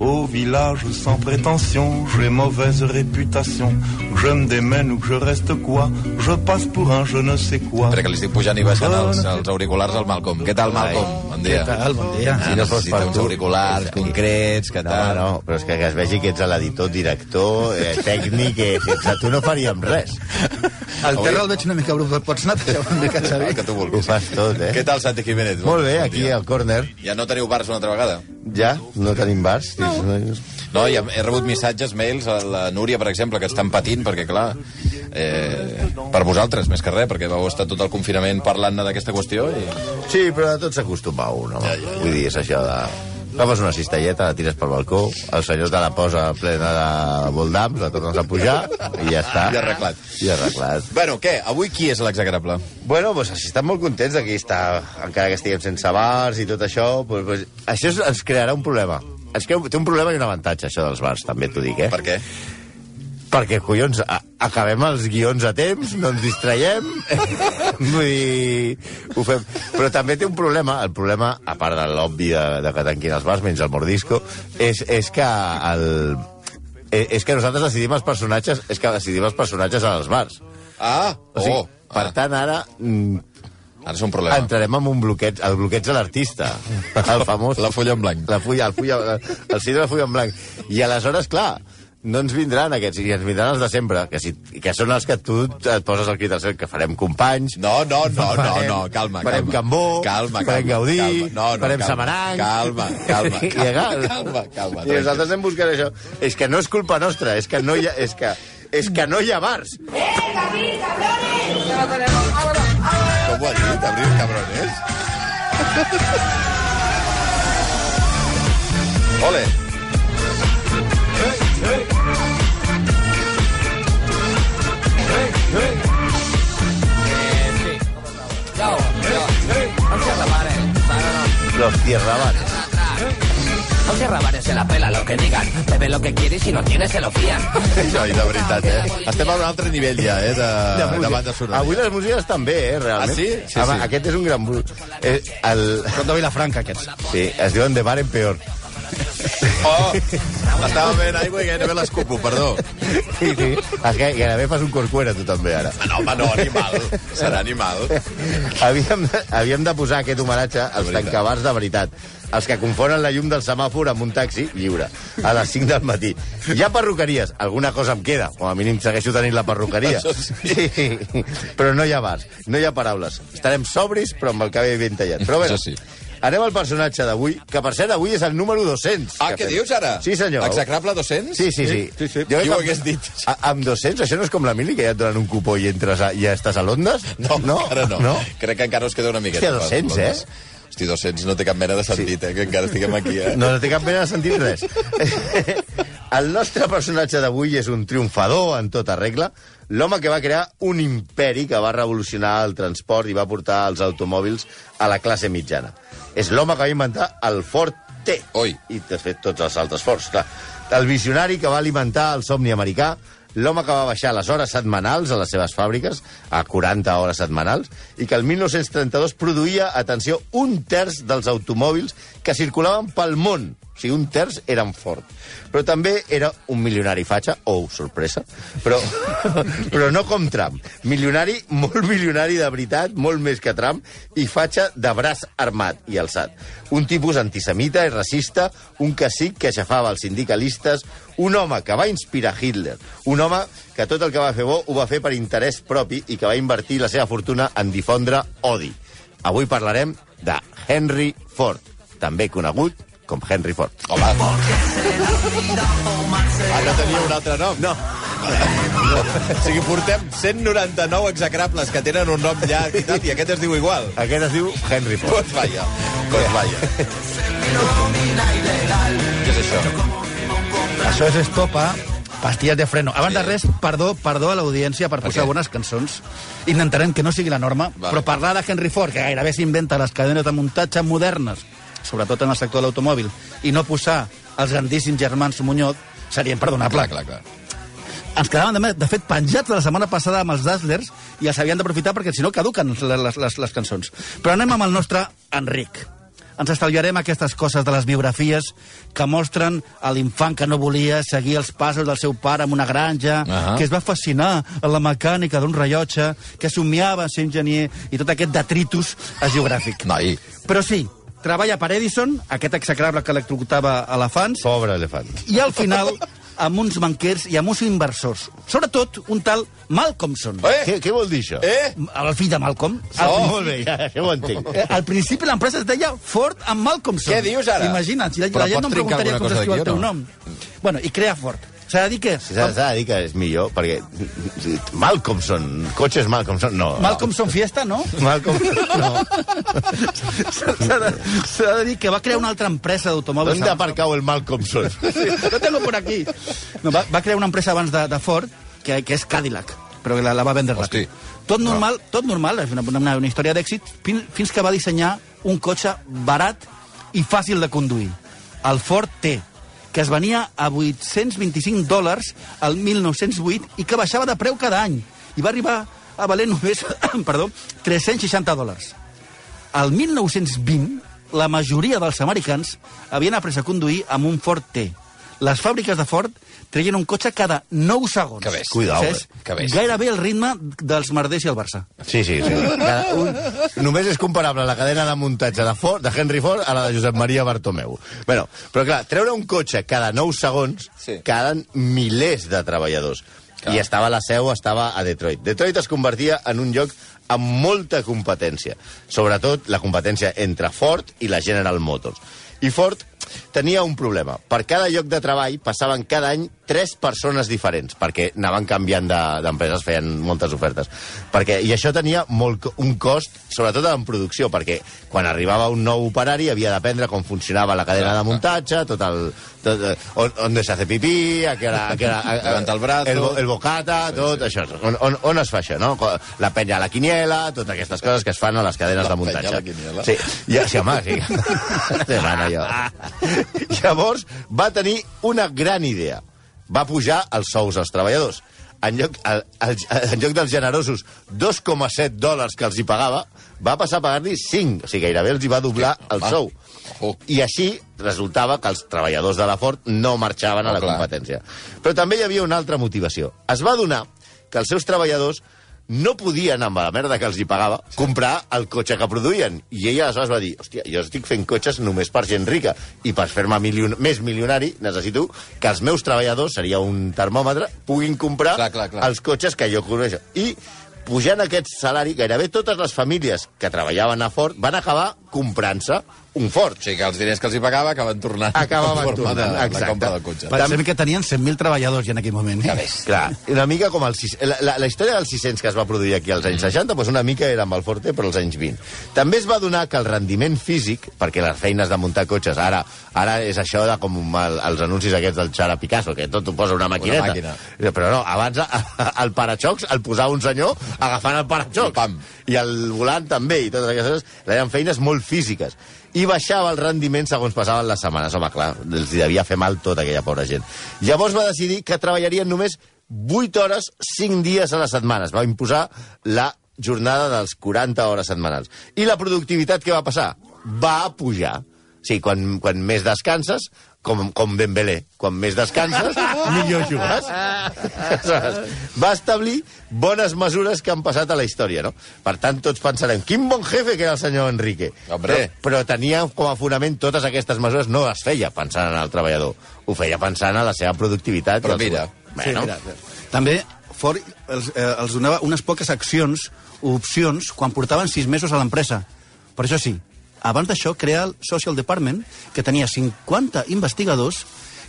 Au village sans prétention, j'ai mauvaise réputation. Je me démène ou que je reste quoi Je passe pour un je ne sais quoi. Espera, que li estic pujant i baixant els, els auriculars al Malcolm. Què tal, Malcolm? Bon dia. Què tal? Bon dia. Ah, Si no fos per uns tu. auriculars concrets, què No, tal? no, però és que, que es vegi que ets l'editor, director, eh, tècnic, eh, sense tu no faríem res. El terra el veig una mica brut. Pots netejar una mica, El Xavi? que tu Ho vulguis. fas tot, eh? Què tal, Santi Jiménez? Molt bé, aquí al córner. Ja no teniu bars una altra vegada? Ja, no tenim bars. No. No, ja he rebut missatges, mails, a la Núria, per exemple, que estan patint, perquè, clar, eh, per vosaltres, més que res, perquè vau estar tot el confinament parlant-ne d'aquesta qüestió i... Sí, però a tot s'acostuma un, home. Ja, ja, ja. Vull dir, és això de... Agafes una cistelleta, la tires pel balcó, el senyor te la posa plena de voldams, la tornes a pujar i ja està. I arreglat. I arreglat. Bueno, què? Avui qui és l'exagrable? Bueno, doncs així estan molt contents d'aquí està, encara que estiguem sense bars i tot això, doncs, doncs, això ens crearà un problema. Es creu, té un problema i un avantatge, això dels bars, també t'ho dic, eh? Per què? Perquè, collons, a, acabem els guions a temps, no ens distraiem, vull dir, ho fem. Però també té un problema, el problema, a part de l'obvi de, de que tanquin els bars, menys el mordisco, és, és que el, eh, és que nosaltres decidim els personatges, és que decidim els personatges als bars. Ah! O sigui, oh! per ah, tant, ara mm, ara és un problema. entrarem en un bloqueig, el bloqueig de l'artista, el famós... La fulla en blanc. La fulla, el, fulla, el sí de la fulla en blanc. I aleshores, clar, no ens vindran aquests, i ens vindran els de sempre, que, si, que són els que tu et poses al crit al cel, que farem companys, No, no, no, no, Farem- no, calma, farem calma. Cambó, calma, calma, farem Gaudí, calma. No, no, farem calma, Samaranc. Calma, calma, I calma, calma, calma. I nosaltres anem buscant això. És que no és culpa nostra, és que no hi ha, és que, és que no hi ha bars. Com ho ha dit, Abril Cabrones? Ole! Los tierrabares. No se rabanes se la pela lo que digan. Bebe lo que quiere y si no tiene se lo fían. Noi, de veritat, eh? Estem a un altre nivell ja, eh, de, de, música. banda sonora. Avui les músiques estan bé, eh, realment. Ah, sí? Sí, sí. Aquest és un gran... Eh, el... Són de Vilafranca, aquests. Sí, es diuen de bar en peor. Oh! Estava bevent aigua i gairebé l'escupo, perdó. Sí, sí. És que gairebé fas un corcuera, tu també, ara. Ah, no, home, no, animal. Serà animal. Havíem, de- havíem de posar aquest homenatge als tancabars de veritat. Els que confonen la llum del semàfor amb un taxi lliure, a les 5 del matí. Hi ha perruqueries, alguna cosa em queda, com a mínim segueixo tenint la perruqueria. Sí. sí. Però no hi ha bars, no hi ha paraules. Estarem sobris, però amb el cabell ben tallat. Però bé, sí. Anem al personatge d'avui, que per cert avui és el número 200. Ah, que què dius ara? Sí, senyor. Execrable 200? Sí, sí, sí. sí, sí. Jo Qui ho hagués dit? A, amb 200, això no és com la mili, que ja et donen un cupó i entres a, ja estàs a Londres? No, no, encara no. no? Crec que encara us queda una miqueta. Hòstia, 200, per- eh? Hosti, 200 no té cap mena de sentit, eh? Que encara estiguem aquí, eh? No, no té cap mena de sentit res. El nostre personatge d'avui és un triomfador en tota regla, l'home que va crear un imperi que va revolucionar el transport i va portar els automòbils a la classe mitjana. És l'home que va inventar el Ford T. Oi. I, de fet, tots els altres Fords, clar. El visionari que va alimentar el somni americà, l'home que va baixar les hores setmanals a les seves fàbriques, a 40 hores setmanals, i que el 1932 produïa, atenció, un terç dels automòbils que circulaven pel món. O sigui, un terç eren Ford. Però també era un milionari fatxa, oh, sorpresa, però, però no com Trump. Milionari, molt milionari de veritat, molt més que Trump, i fatxa de braç armat i alçat. Un tipus antisemita i racista, un cacic que aixafava els sindicalistes, un home que va inspirar Hitler, un home que tot el que va fer bo ho va fer per interès propi i que va invertir la seva fortuna en difondre odi. Avui parlarem de Henry Ford, també conegut com Henry Ford. Home. Ah, no tenia un altre nom? No. O sigui, portem 199 execrables que tenen un nom llarg i tal, i aquest es diu igual. Aquest es diu Henry Ford. Pues vaya, pues vaya. Què és això? Això és estopa, pastilles de freno. Abans de res, perdó, perdó a l'audiència per posar què? bones cançons. Intentarem que no sigui la norma, Vale. però parlar de Henry Ford, que gairebé s'inventa les cadenes de muntatge modernes, sobretot en el sector de l'automòbil, i no posar els grandíssims germans Muñoz, seria imperdonable. Clar, clar, clar. Ens quedaven, de, de fet, penjats de la setmana passada amb els Dazzlers i els havien d'aprofitar perquè, si no, caduquen les, les, les cançons. Però anem amb el nostre Enric. Ens estalviarem aquestes coses de les biografies que mostren a l'infant que no volia seguir els passos del seu pare en una granja, Ahà. que es va fascinar a la mecànica d'un rellotge, que somiava ser enginyer i tot aquest detritus geogràfic. Noi, Però sí, treballa per Edison, aquest execrable que electrocutava elefants, Pobre elefant. i al final amb uns banquers i amb uns inversors. Sobretot un tal Malcolmson. Eh? Què, què vol dir això? Eh? El fill de Malcolm. Al Oh, principi- molt bé, ja, ja ho entenc. Eh, Al principi l'empresa es deia Ford amb Malcolmson. Què dius ara? Imagina't, si la, Però la gent no em preguntaria com s'escriu el teu no? nom. Bueno, i crea Ford. S'ha de dir que... S'ha s'ha de dir que és millor, perquè... Malcolmson, cotxes Malcolmson, no. Malcolmson Fiesta, no? no. Malcolm, no. S'ha de, de dir que va crear una altra empresa d'automòbils. ¿Dónde ha aparcado el Malcolmson? Sí, lo tengo por aquí. No, va, va crear una empresa abans de, de Ford, que, que és Cadillac, però que la, la va vendre Hosti. ràpid. Tot normal, tot normal, és una, una, una història d'èxit, fins, fins que va dissenyar un cotxe barat i fàcil de conduir, el Ford T, que es venia a 825 dòlars al 1908 i que baixava de preu cada any. I va arribar a valer només perdó, 360 dòlars. Al 1920, la majoria dels americans havien après a conduir amb un Ford T. Les fàbriques de Ford treien un cotxe cada 9 segons. Que bèstia. Cuidao, eh? Que bèstia. gairebé el ritme dels Mardés i el Barça. Sí, sí, sí. Cada un, només és comparable la cadena de muntatge de, Ford, de Henry Ford a la de Josep Maria Bartomeu. Bueno, però clar, treure un cotxe cada 9 segons Sí. calen milers de treballadors. Clar. I estava la seu, estava a Detroit. Detroit es convertia en un lloc amb molta competència. Sobretot la competència entre Ford i la General Motors. I Ford tenia un problema. Per cada lloc de treball passaven cada any tres persones diferents, perquè anaven canviant de- d'empreses, feien moltes ofertes. Perquè, I això tenia molt, un cost, sobretot en producció, perquè quan arribava un nou operari havia d'aprendre com funcionava la cadena de muntatge, tot el... Tot, eh, on, on se hace pipí, a que era, a que era, a, el brazo. el, el bocata, tot sí. això. On, on, on es fa això, no? La penya a la quiniela, totes aquestes coses que es fan a les cadenes La de muntatge. penya a la quiniela. Sí, ja, sí, home, sí. sí mano, jo. Llavors, va tenir una gran idea. Va pujar els sous als treballadors. En lloc, el, el, en lloc dels generosos 2,7 dòlars que els hi pagava, va passar a pagar-li 5. O sigui, gairebé els hi va doblar el sou. I així resultava que els treballadors de la Ford no marxaven a la clar. competència. Però també hi havia una altra motivació. Es va donar que els seus treballadors no podien, amb la merda que els hi pagava, comprar el cotxe que produïen. I ella aleshores va dir, hòstia, jo estic fent cotxes només per gent rica, i per fer-me milion més milionari necessito que els meus treballadors, seria un termòmetre, puguin comprar Clar, clar, clar. els cotxes que jo coneixo. I pujant aquest salari, gairebé totes les famílies que treballaven a Ford van acabar comprant-se un Ford. O sigui que els diners que els hi pagava acaben tornant Acabaven en forma tornant, de, la compra del cotxe. Pensem que tenien 100.000 treballadors ja en aquell moment. Eh? bèstia. Clar, una mica com el... La, la, la història dels 600 que es va produir aquí als anys 60, doncs una mica era amb el Forte, però als anys 20. També es va donar que el rendiment físic, perquè les feines de muntar cotxes, ara ara és això de com el, els anuncis aquests del Xara Picasso, que tot ho posa una maquineta. màquina. Però no, abans el paraxocs el posava un senyor agafant el paraxocs. I pam. I el volant també, i totes aquestes coses. Eren feines molt físiques. I baixava el rendiment segons passaven les setmanes. Home, clar, els devia fer mal tota aquella pobra gent. Llavors va decidir que treballarien només 8 hores, 5 dies a la setmana. Es va imposar la jornada dels 40 hores setmanals. I la productivitat què va passar? Va pujar. Sí, quan, quan més descanses, com, com Dembélé, quan més descanses, millor jugues. Va establir bones mesures que han passat a la història, no? Per tant, tots pensarem, quin bon jefe que era el senyor Enrique. Hombre. Però, però tenia com a fonament totes aquestes mesures, no les feia pensant en el treballador, ho feia pensant en la seva productivitat. Però seu- mira. Bueno, Sí, mira, també Ford els, eh, els donava unes poques accions o opcions quan portaven sis mesos a l'empresa. Per això sí, abans d'això crea el Social Department, que tenia 50 investigadors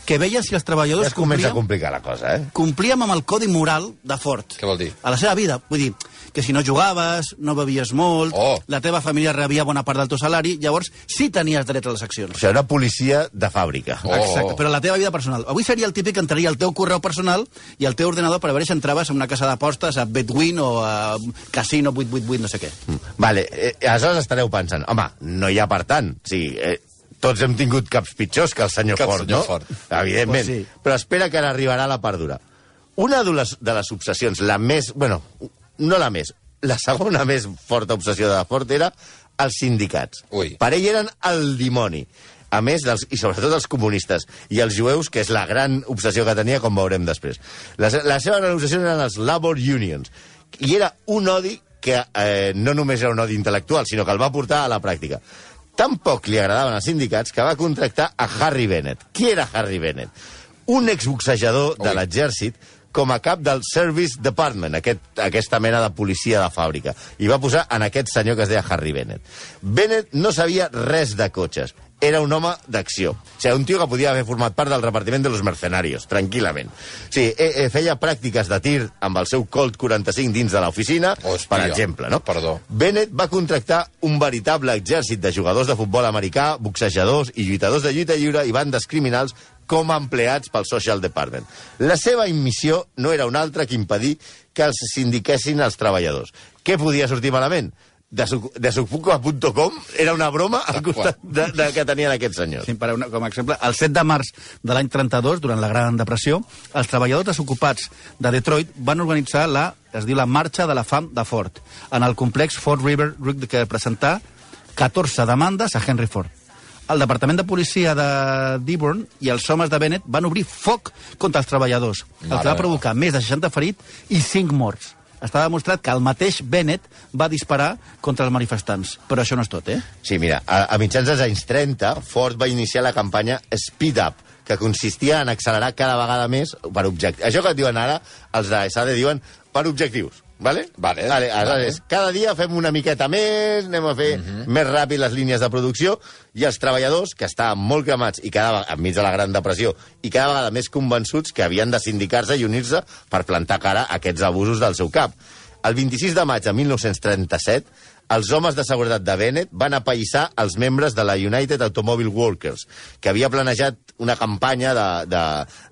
que veien si els ja treballadors es comença a complien, complicar la cosa, eh? complíem amb el codi moral de Ford. Què vol dir? A la seva vida. Vull dir, que si no jugaves, no bevies molt, Oh. la teva família rebia bona part del teu salari, llavors sí tenies dret a les accions. O sigui, una policia de fàbrica. Oh. Exacte, però la teva vida personal. Avui seria el típic que entraria al teu correu personal i al teu ordenador per veure si entraves en una casa d'apostes a Betwin o a Casino 888 no sé què. Mm. Vale, eh, aleshores estareu pensant, home, no hi ha per tant. Sí, eh, tots hem tingut caps pitjors que el senyor el Ford, senyor no? Ford. Evidentment. Pues sí. Però espera que ara arribarà la part dura. Una de les, de les obsessions, la més... Bueno, no la més, la segona més forta obsessió de Ford era els sindicats. Ui. Per ell eren el dimoni. A més, dels, i sobretot els comunistes i els jueus, que és la gran obsessió que tenia, com veurem després. La, la seva gran obsessió eren els labor unions. I era un odi que eh, no només era un odi intel·lectual, sinó que el va portar a la pràctica. Tampoc li agradaven els sindicats que va contractar a Harry Bennett. Qui era Harry Bennett? Un exboxejador de l'exèrcit com a cap del Service Department, aquest, aquesta mena de policia de fàbrica. I va posar en aquest senyor que es deia Harry Bennett. Bennett no sabia res de cotxes. Era un home d'acció. O sigui, un tio que podia haver format part del repartiment de los mercenarios, tranquil·lament. O sigui, eh, eh, feia pràctiques de tir amb el seu Colt 45 dins de l'oficina, per exemple, no? perdó. Bennett va contractar un veritable exèrcit de jugadors de futbol americà, boxejadors i lluitadors de lluita lliure i bandes criminals com a empleats pel Social Department. La seva missió no era una altra que impedir que els sindiquessin els treballadors. Què podia sortir malament? Desoc- Desocupa.com era una broma al costat de, de que tenien aquests senyors. Sí, per una, com a exemple, el 7 de març de l'any 32, durant la Gran Depressió, els treballadors desocupats de Detroit van organitzar la, es diu la Marxa de la Fam de Ford, en el complex Ford River, que presentar 14 demandes a Henry Ford. El Departament de Policia de Dearborn i els homes de Bennett van obrir foc contra els treballadors, el que va provocar més de 60 ferits i 5 morts. Està demostrat que el mateix Bennett va disparar contra els manifestants. Però això no és tot, eh? Sí, mira, a, a mitjans dels anys 30, Ford va iniciar la campanya Speed Up, que consistia en accelerar cada vegada més per objectius. Això que et diuen ara, els de SAD diuen per objectius. Vale? Vale, vale, aleshores, vale. cada dia fem una miqueta més, anem a fer uh -huh. més ràpid les línies de producció, i els treballadors, que estaven molt cremats i cada vegada, enmig de la Gran Depressió, i cada vegada més convençuts que havien de sindicar-se i unir-se per plantar cara a aquests abusos del seu cap. El 26 de maig de 1937, els homes de seguretat de Bennett van apallissar els membres de la United Automobile Workers, que havia planejat una campanya de, de,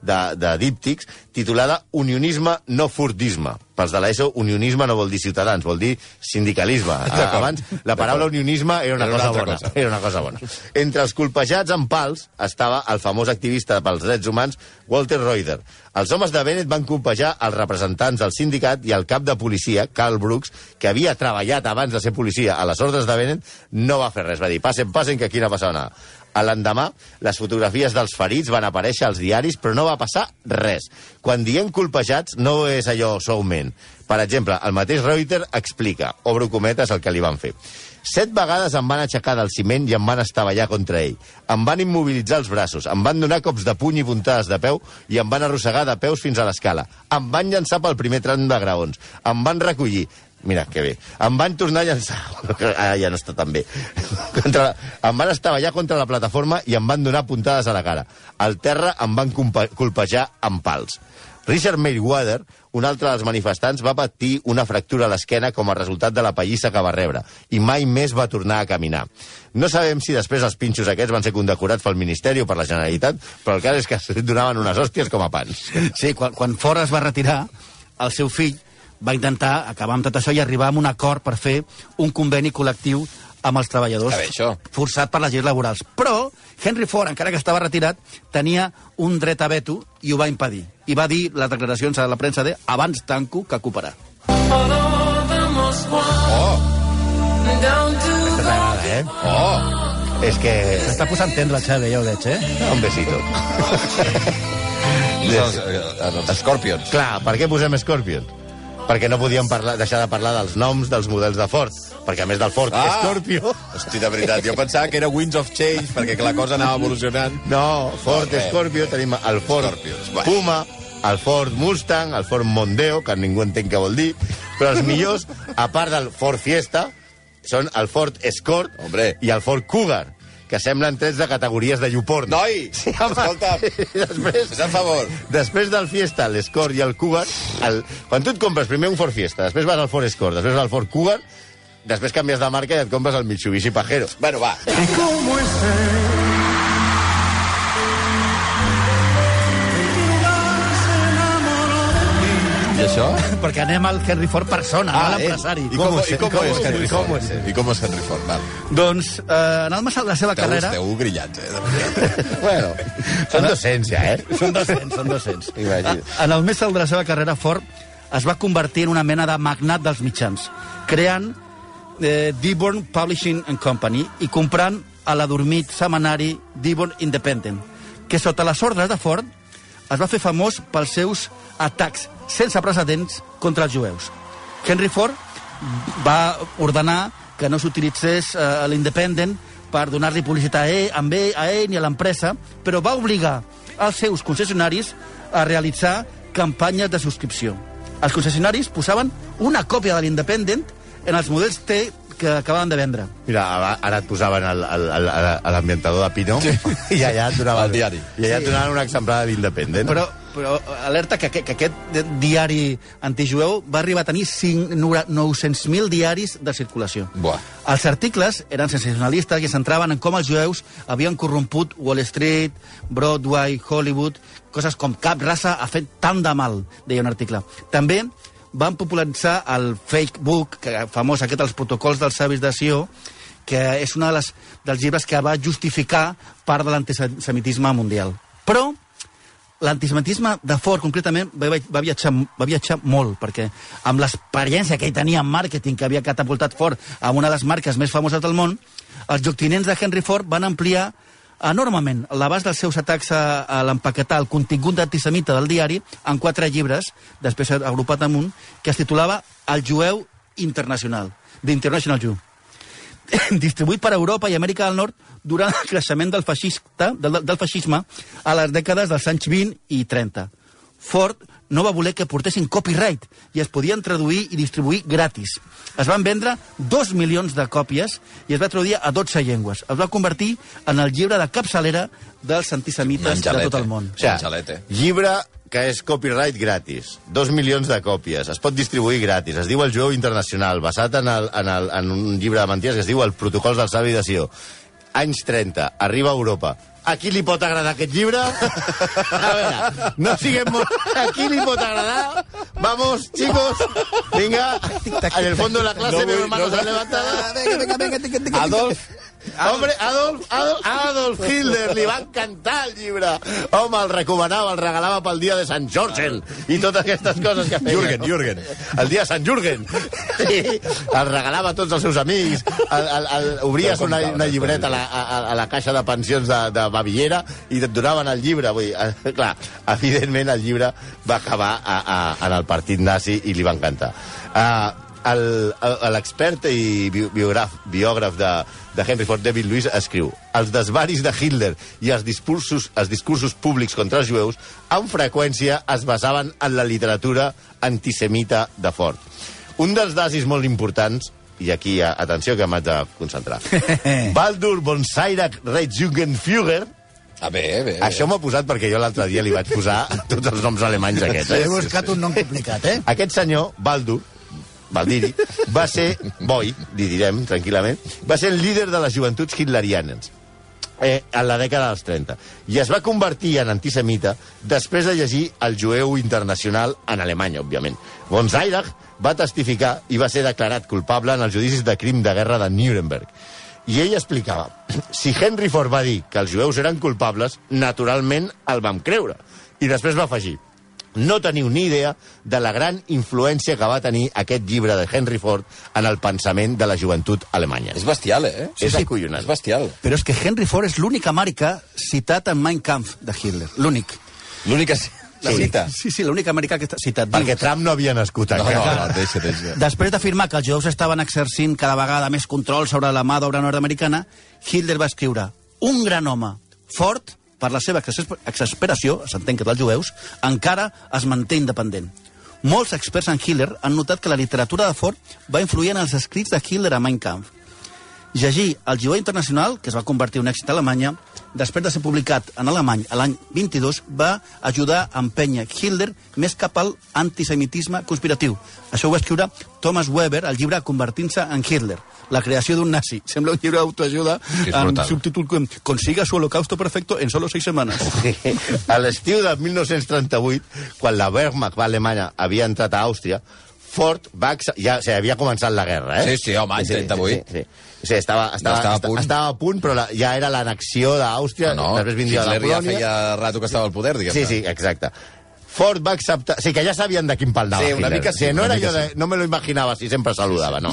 de, de díptics titulada Unionisme no fordisme. Pels de l'ESO, unionisme no vol dir ciutadans, vol dir sindicalisme. Abans, la paraula unionisme era una, Era una cosa altra bona. cosa. Era una cosa bona. Entre els colpejats amb pals estava el famós activista pels drets humans Walter Reuter. Els homes de Bennett van colpejar els representants del sindicat i el cap de policia, Carl Brooks, que havia treballat abans de ser policia a les ordres de Bennett, no va fer res. Va dir, passen, passen, que aquí no passa nada. A l'endemà, les fotografies dels ferits van aparèixer als diaris, però no va passar res. Quan diem colpejats, no és allò soument. Per exemple, el mateix Reuter explica, obro cometes, el que li van fer. Set vegades em van aixecar del ciment i em van estavellar contra ell. Em van immobilitzar els braços, em van donar cops de puny i puntades de peu i em van arrossegar de peus fins a l'escala. Em van llançar pel primer tram de graons. Em van recollir. Mira, que bé. Em van tornar a llançar... Ah, ja no està tan bé. Contra... Em van estavellar contra la plataforma i em van donar puntades a la cara. Al terra em van colpejar amb pals. Richard Mayweather, un altre dels manifestants, va patir una fractura a l'esquena com a resultat de la pallissa que va rebre i mai més va tornar a caminar. No sabem si després els pinxos aquests van ser condecorats pel Ministeri o per la Generalitat, però el cas és que es donaven unes hòsties com a pans. Sí, quan, quan Ford es va retirar, el seu fill va intentar acabar amb tot això i arribar a un acord per fer un conveni col·lectiu amb els treballadors bé, això. forçat per les lleis laborals. Però Henry Ford, encara que estava retirat, tenia un dret a veto i ho va impedir. I va dir les declaracions a la premsa de abans tanco que cooperar. T'agrada, eh? Oh! És que... S'està posant tendre el Xavi, ja ho veig, eh? Un besito. Els, els, els Scorpions. Clar, per què posem Scorpion? Perquè no podíem parlar, deixar de parlar dels noms dels models de Ford. Perquè a més del Ford Ah! Scorpio... Hosti, de veritat, jo pensava que era Winds of Change, perquè que la cosa anava evolucionant. No, Ford No. Scorpio, tenim el Ford Scorpions, va. Puma, el Ford Mustang, el Ford Mondeo, que ningú entén què vol dir, però els millors, a part del Ford Fiesta, són el Ford Escort Hombre. i el Ford Cougar, que semblen trets de categories de YouPorn. Noi! Sí, home. Escolta'm. Després, Fes el favor. després del Fiesta, l'Escort i el Cougar, el... quan tu et compres primer un Ford Fiesta, després vas al Ford Escort, després al Ford Cougar, després canvies de marca i et compres el Mitsubishi Pajero. Bueno, va. I això? Perquè anem al Henry Ford persona, ah, no a l'empresari. I com, i com, com és és? Henry Com Ford? és? I com és Henry Ford? Val. Doncs, eh, en el alt de la seva Esteu, carrera... esteu grillats, eh? Bueno, són 200 ja, eh? Són 200, són 200. Imagina't. En el més alt de la seva carrera, Ford es va convertir en una mena de magnat dels mitjans, creant eh, Dearborn Publishing and Company i comprant a l'adormit setmanari Dearborn Independent, que sota les ordres de Ford es va fer famós pels seus atacs sense precedents contra els jueus. Henry Ford va ordenar que no s'utilitzés eh, l'Independent per donar-li publicitat a ell, amb ell, a ell ni a l'empresa, però va obligar els seus concessionaris a realitzar campanyes de subscripció. Els concessionaris posaven una còpia de l'Independent en els models T que acabaven de vendre. Mira, ara- et posaven l'ambientador de Pino i allà et donaven, El diari. I allà et donaven un exemplar de l'Independent. Però, però alerta que, que, que aquest diari antijueu va arribar a tenir 5 nora- 900.000 diaris de circulació. Buah. Els articles eren sensacionalistes i centraven en com els jueus havien corromput Wall Street, Broadway, Hollywood, coses com cap raça ha fet tant de mal, deia un article. També van popularitzar el fake book, que famós aquest, els protocols dels savis de Sió, que és un de les, dels llibres que va justificar part de l'antisemitisme mundial. Però l'antisemitisme de Ford, concretament, va, va, viatjar, va viatjar molt, perquè amb l'experiència que ell tenia en màrqueting, que havia catapultat Ford a una de les marques més famoses del món, els lloctinents de Henry Ford van ampliar enormement l'abast dels seus atacs a, a l'empaquetar el contingut antisemita del diari en quatre llibres, després agrupat en un, que es titulava El jueu internacional, The International Jew distribuït per Europa i Amèrica del Nord durant el creixement del, feixista, del, del feixisme a les dècades dels anys 20 i 30. Ford no va voler que portessin copyright i es podien traduir i distribuir gratis. Es van vendre dos milions de còpies i es va traduir a 12 llengües. Es va convertir en el llibre de capçalera dels antisemites de tot el món. O sigui, llibre que és copyright gratis, dos milions de còpies, es pot distribuir gratis, es diu El jueu internacional, basat en, el, en, el, en un llibre de mentides que es diu El protocols del savi de Sió. Anys 30, arriba a Europa. A qui li pot agradar aquest llibre? A veure, no siguem molt... A qui li pot agradar? Vamos, chicos, vinga, en el fondo de la clase, no, manos no, levantadas. Venga, venga, venga, venga, venga. Adolf, Hombre, Adolf, Adolf, Adolf Hitler, li va encantar el llibre. Home, el recomanava, el regalava pel dia de Sant Jorgen i totes aquestes coses que feia. Jürgen, Jürgen. El dia de Sant Jürgen. Sí, el regalava a tots els seus amics. El, el, el, obries una, una llibreta a la, a, a la caixa de pensions de, de Baviera i et donaven el llibre. Vull dir, eh, clar, evidentment el llibre va acabar a, a, en el partit nazi i li va encantar. Uh, l'expert i bi- biograf, biògraf de, de Henry Ford, David Lewis, escriu els desvaris de Hitler i els discursos, els discursos públics contra els jueus amb freqüència es basaven en la literatura antisemita de Ford. Un dels dasis molt importants i aquí, a- atenció, que m'haig de concentrar. Baldur von Seirach Reichsjugendführer, Ah, bé, bé. això m'ha posat perquè jo l'altre dia li vaig posar tots els noms alemanys aquests. He Eh? buscat un nom complicat, eh? Aquest senyor, Baldur, Valdiri, va ser, boi, li direm tranquil·lament, va ser el líder de les joventuts hitlerianes eh, en la dècada dels 30. I es va convertir en antisemita després de llegir El jueu internacional en Alemanya, òbviament. Von va testificar i va ser declarat culpable en els judicis de crim de guerra de Nuremberg. I ell explicava, si Henry Ford va dir que els jueus eren culpables, naturalment el vam creure. I després va afegir, no teniu ni idea de la gran influència que va tenir aquest llibre de Henry Ford en el pensament de la joventut alemanya. És bestial, eh? Sí, és acollonant. És bestial. Però és que Henry Ford és l'únic americà citat en Mein Kampf de Hitler. L'únic. L'única la Sí. cita. Sí, sí, l'únic americà que està citat. Perquè Trump no havia nascut No, encara. no, no, deixa, deixa. Després d'afirmar que els jueus estaven exercint cada vegada més control sobre la mà d'obra nord-americana, Hitler va escriure un gran home, fort, per la seva exasper- exasperació, s'entén que dels jueus, encara es manté independent. Molts experts en Hitler han notat que la literatura de Ford va influir en els escrits de Hitler a Mein Kampf. Llegir El Jueu Internacional, que es va convertir en un èxit a Alemanya, després de ser publicat en alemany a l'any 22, va ajudar a empènyer Hitler més cap al antisemitisme conspiratiu. Això ho va escriure Thomas Weber al llibre Convertint-se en Hitler, la creació d'un nazi. Sembla un llibre d'autoajuda amb brutal. subtítol com Consiga su holocausto perfecto en solo seis semanas. A l'estiu de 1938, quan la Wehrmacht va a Alemanya havia entrat a Àustria, Ford va... Ja, o sigui, havia començat la guerra, eh? Sí, sí, home, any 38. Sí, sí, sí. O sigui, estava, estava, estava a punt. estava a punt, però la, ja era l'annexió d'Àustria, No, no, després vindria Hitler la ja Polònia... feia rato que estava al poder, diguem-ne. Sí, sí, exacte. Ford va acceptar... O sigui, que ja sabien de quin pal anava Sí, una Hitler. mica sí, no una era mica jo de... sí. No me lo imaginava si sempre saludava, no.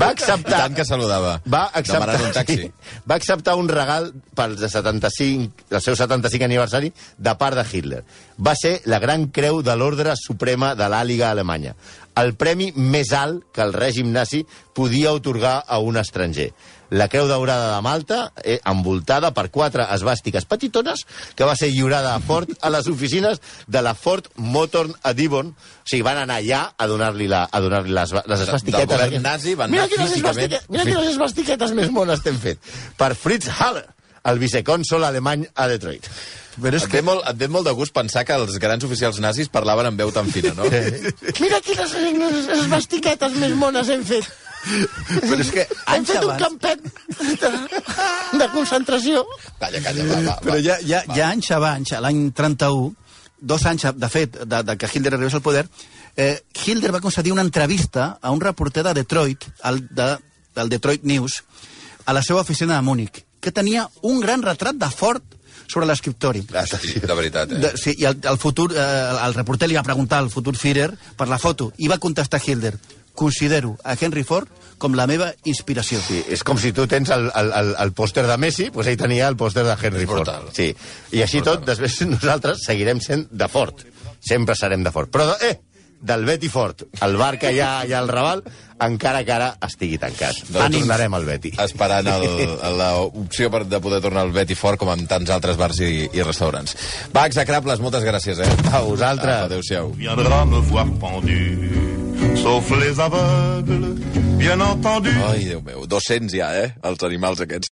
Va acceptar... Tant que saludava. Va acceptar, Demanant un taxi. sí, va acceptar un regal pel de 75, el seu 75 aniversari de part de Hitler. Va ser la Gran Creu de l'Ordre Suprema de l'Àliga Alemanya, el premi més alt que el règim nazi podia otorgar a un estranger. La Creu Daurada de Malta, eh, envoltada per quatre esbàstiques petitones, que va ser lliurada a Ford a les oficines de la Ford Motor a Devon. O sigui, van anar allà a donar-li la, a donar les, les esbastiquetes. govern aquestes. nazi van mira anar quines físicament- mira quines esbastiquetes més mones t'hem fet. Per Fritz Haller, el vicecònsol alemany a Detroit. Però Et ve, molt, et ve molt de gust pensar que els grans oficials nazis parlaven amb veu tan fina, no? Mira quines esbastiquetes més mones hem fet. Però és que Hem fet un abans... campet de, de concentració. Calla, calla, va, va. Però va. ja, ja, ja anys abans, l'any 31, dos anys, de fet, de, de que Hitler arribés al poder, eh, Hitler va concedir una entrevista a un reporter de Detroit, al, de, del Detroit News, a la seva oficina de Múnich, que tenia un gran retrat de Ford sobre l'escriptori. Sí, de veritat, eh? De, sí, i el, el, futur, eh, el reporter li va preguntar al futur Führer per la foto, i va contestar Hitler, considero a Henry Ford com la meva inspiració. Sí, és com si tu tens el, el, el, el pòster de Messi, doncs ell tenia el pòster de Henry És Ford. Sí. I així tot, després nosaltres seguirem sent de Ford. Sempre serem de Ford. Però, eh, del Betty Ford, el bar que hi ha allà al Raval, encara que ara estigui tancat. No Ànims. tornarem al Betty. Esperant l'opció de poder tornar al Betty Fort com en tants altres bars i, i restaurants. Va, execrables, moltes gràcies, eh? A vosaltres. Adéu-siau. viendra me voir pendu, sauf les aveugles, bien entendu. Ai, Déu meu, 200 ja, eh? Els animals aquests.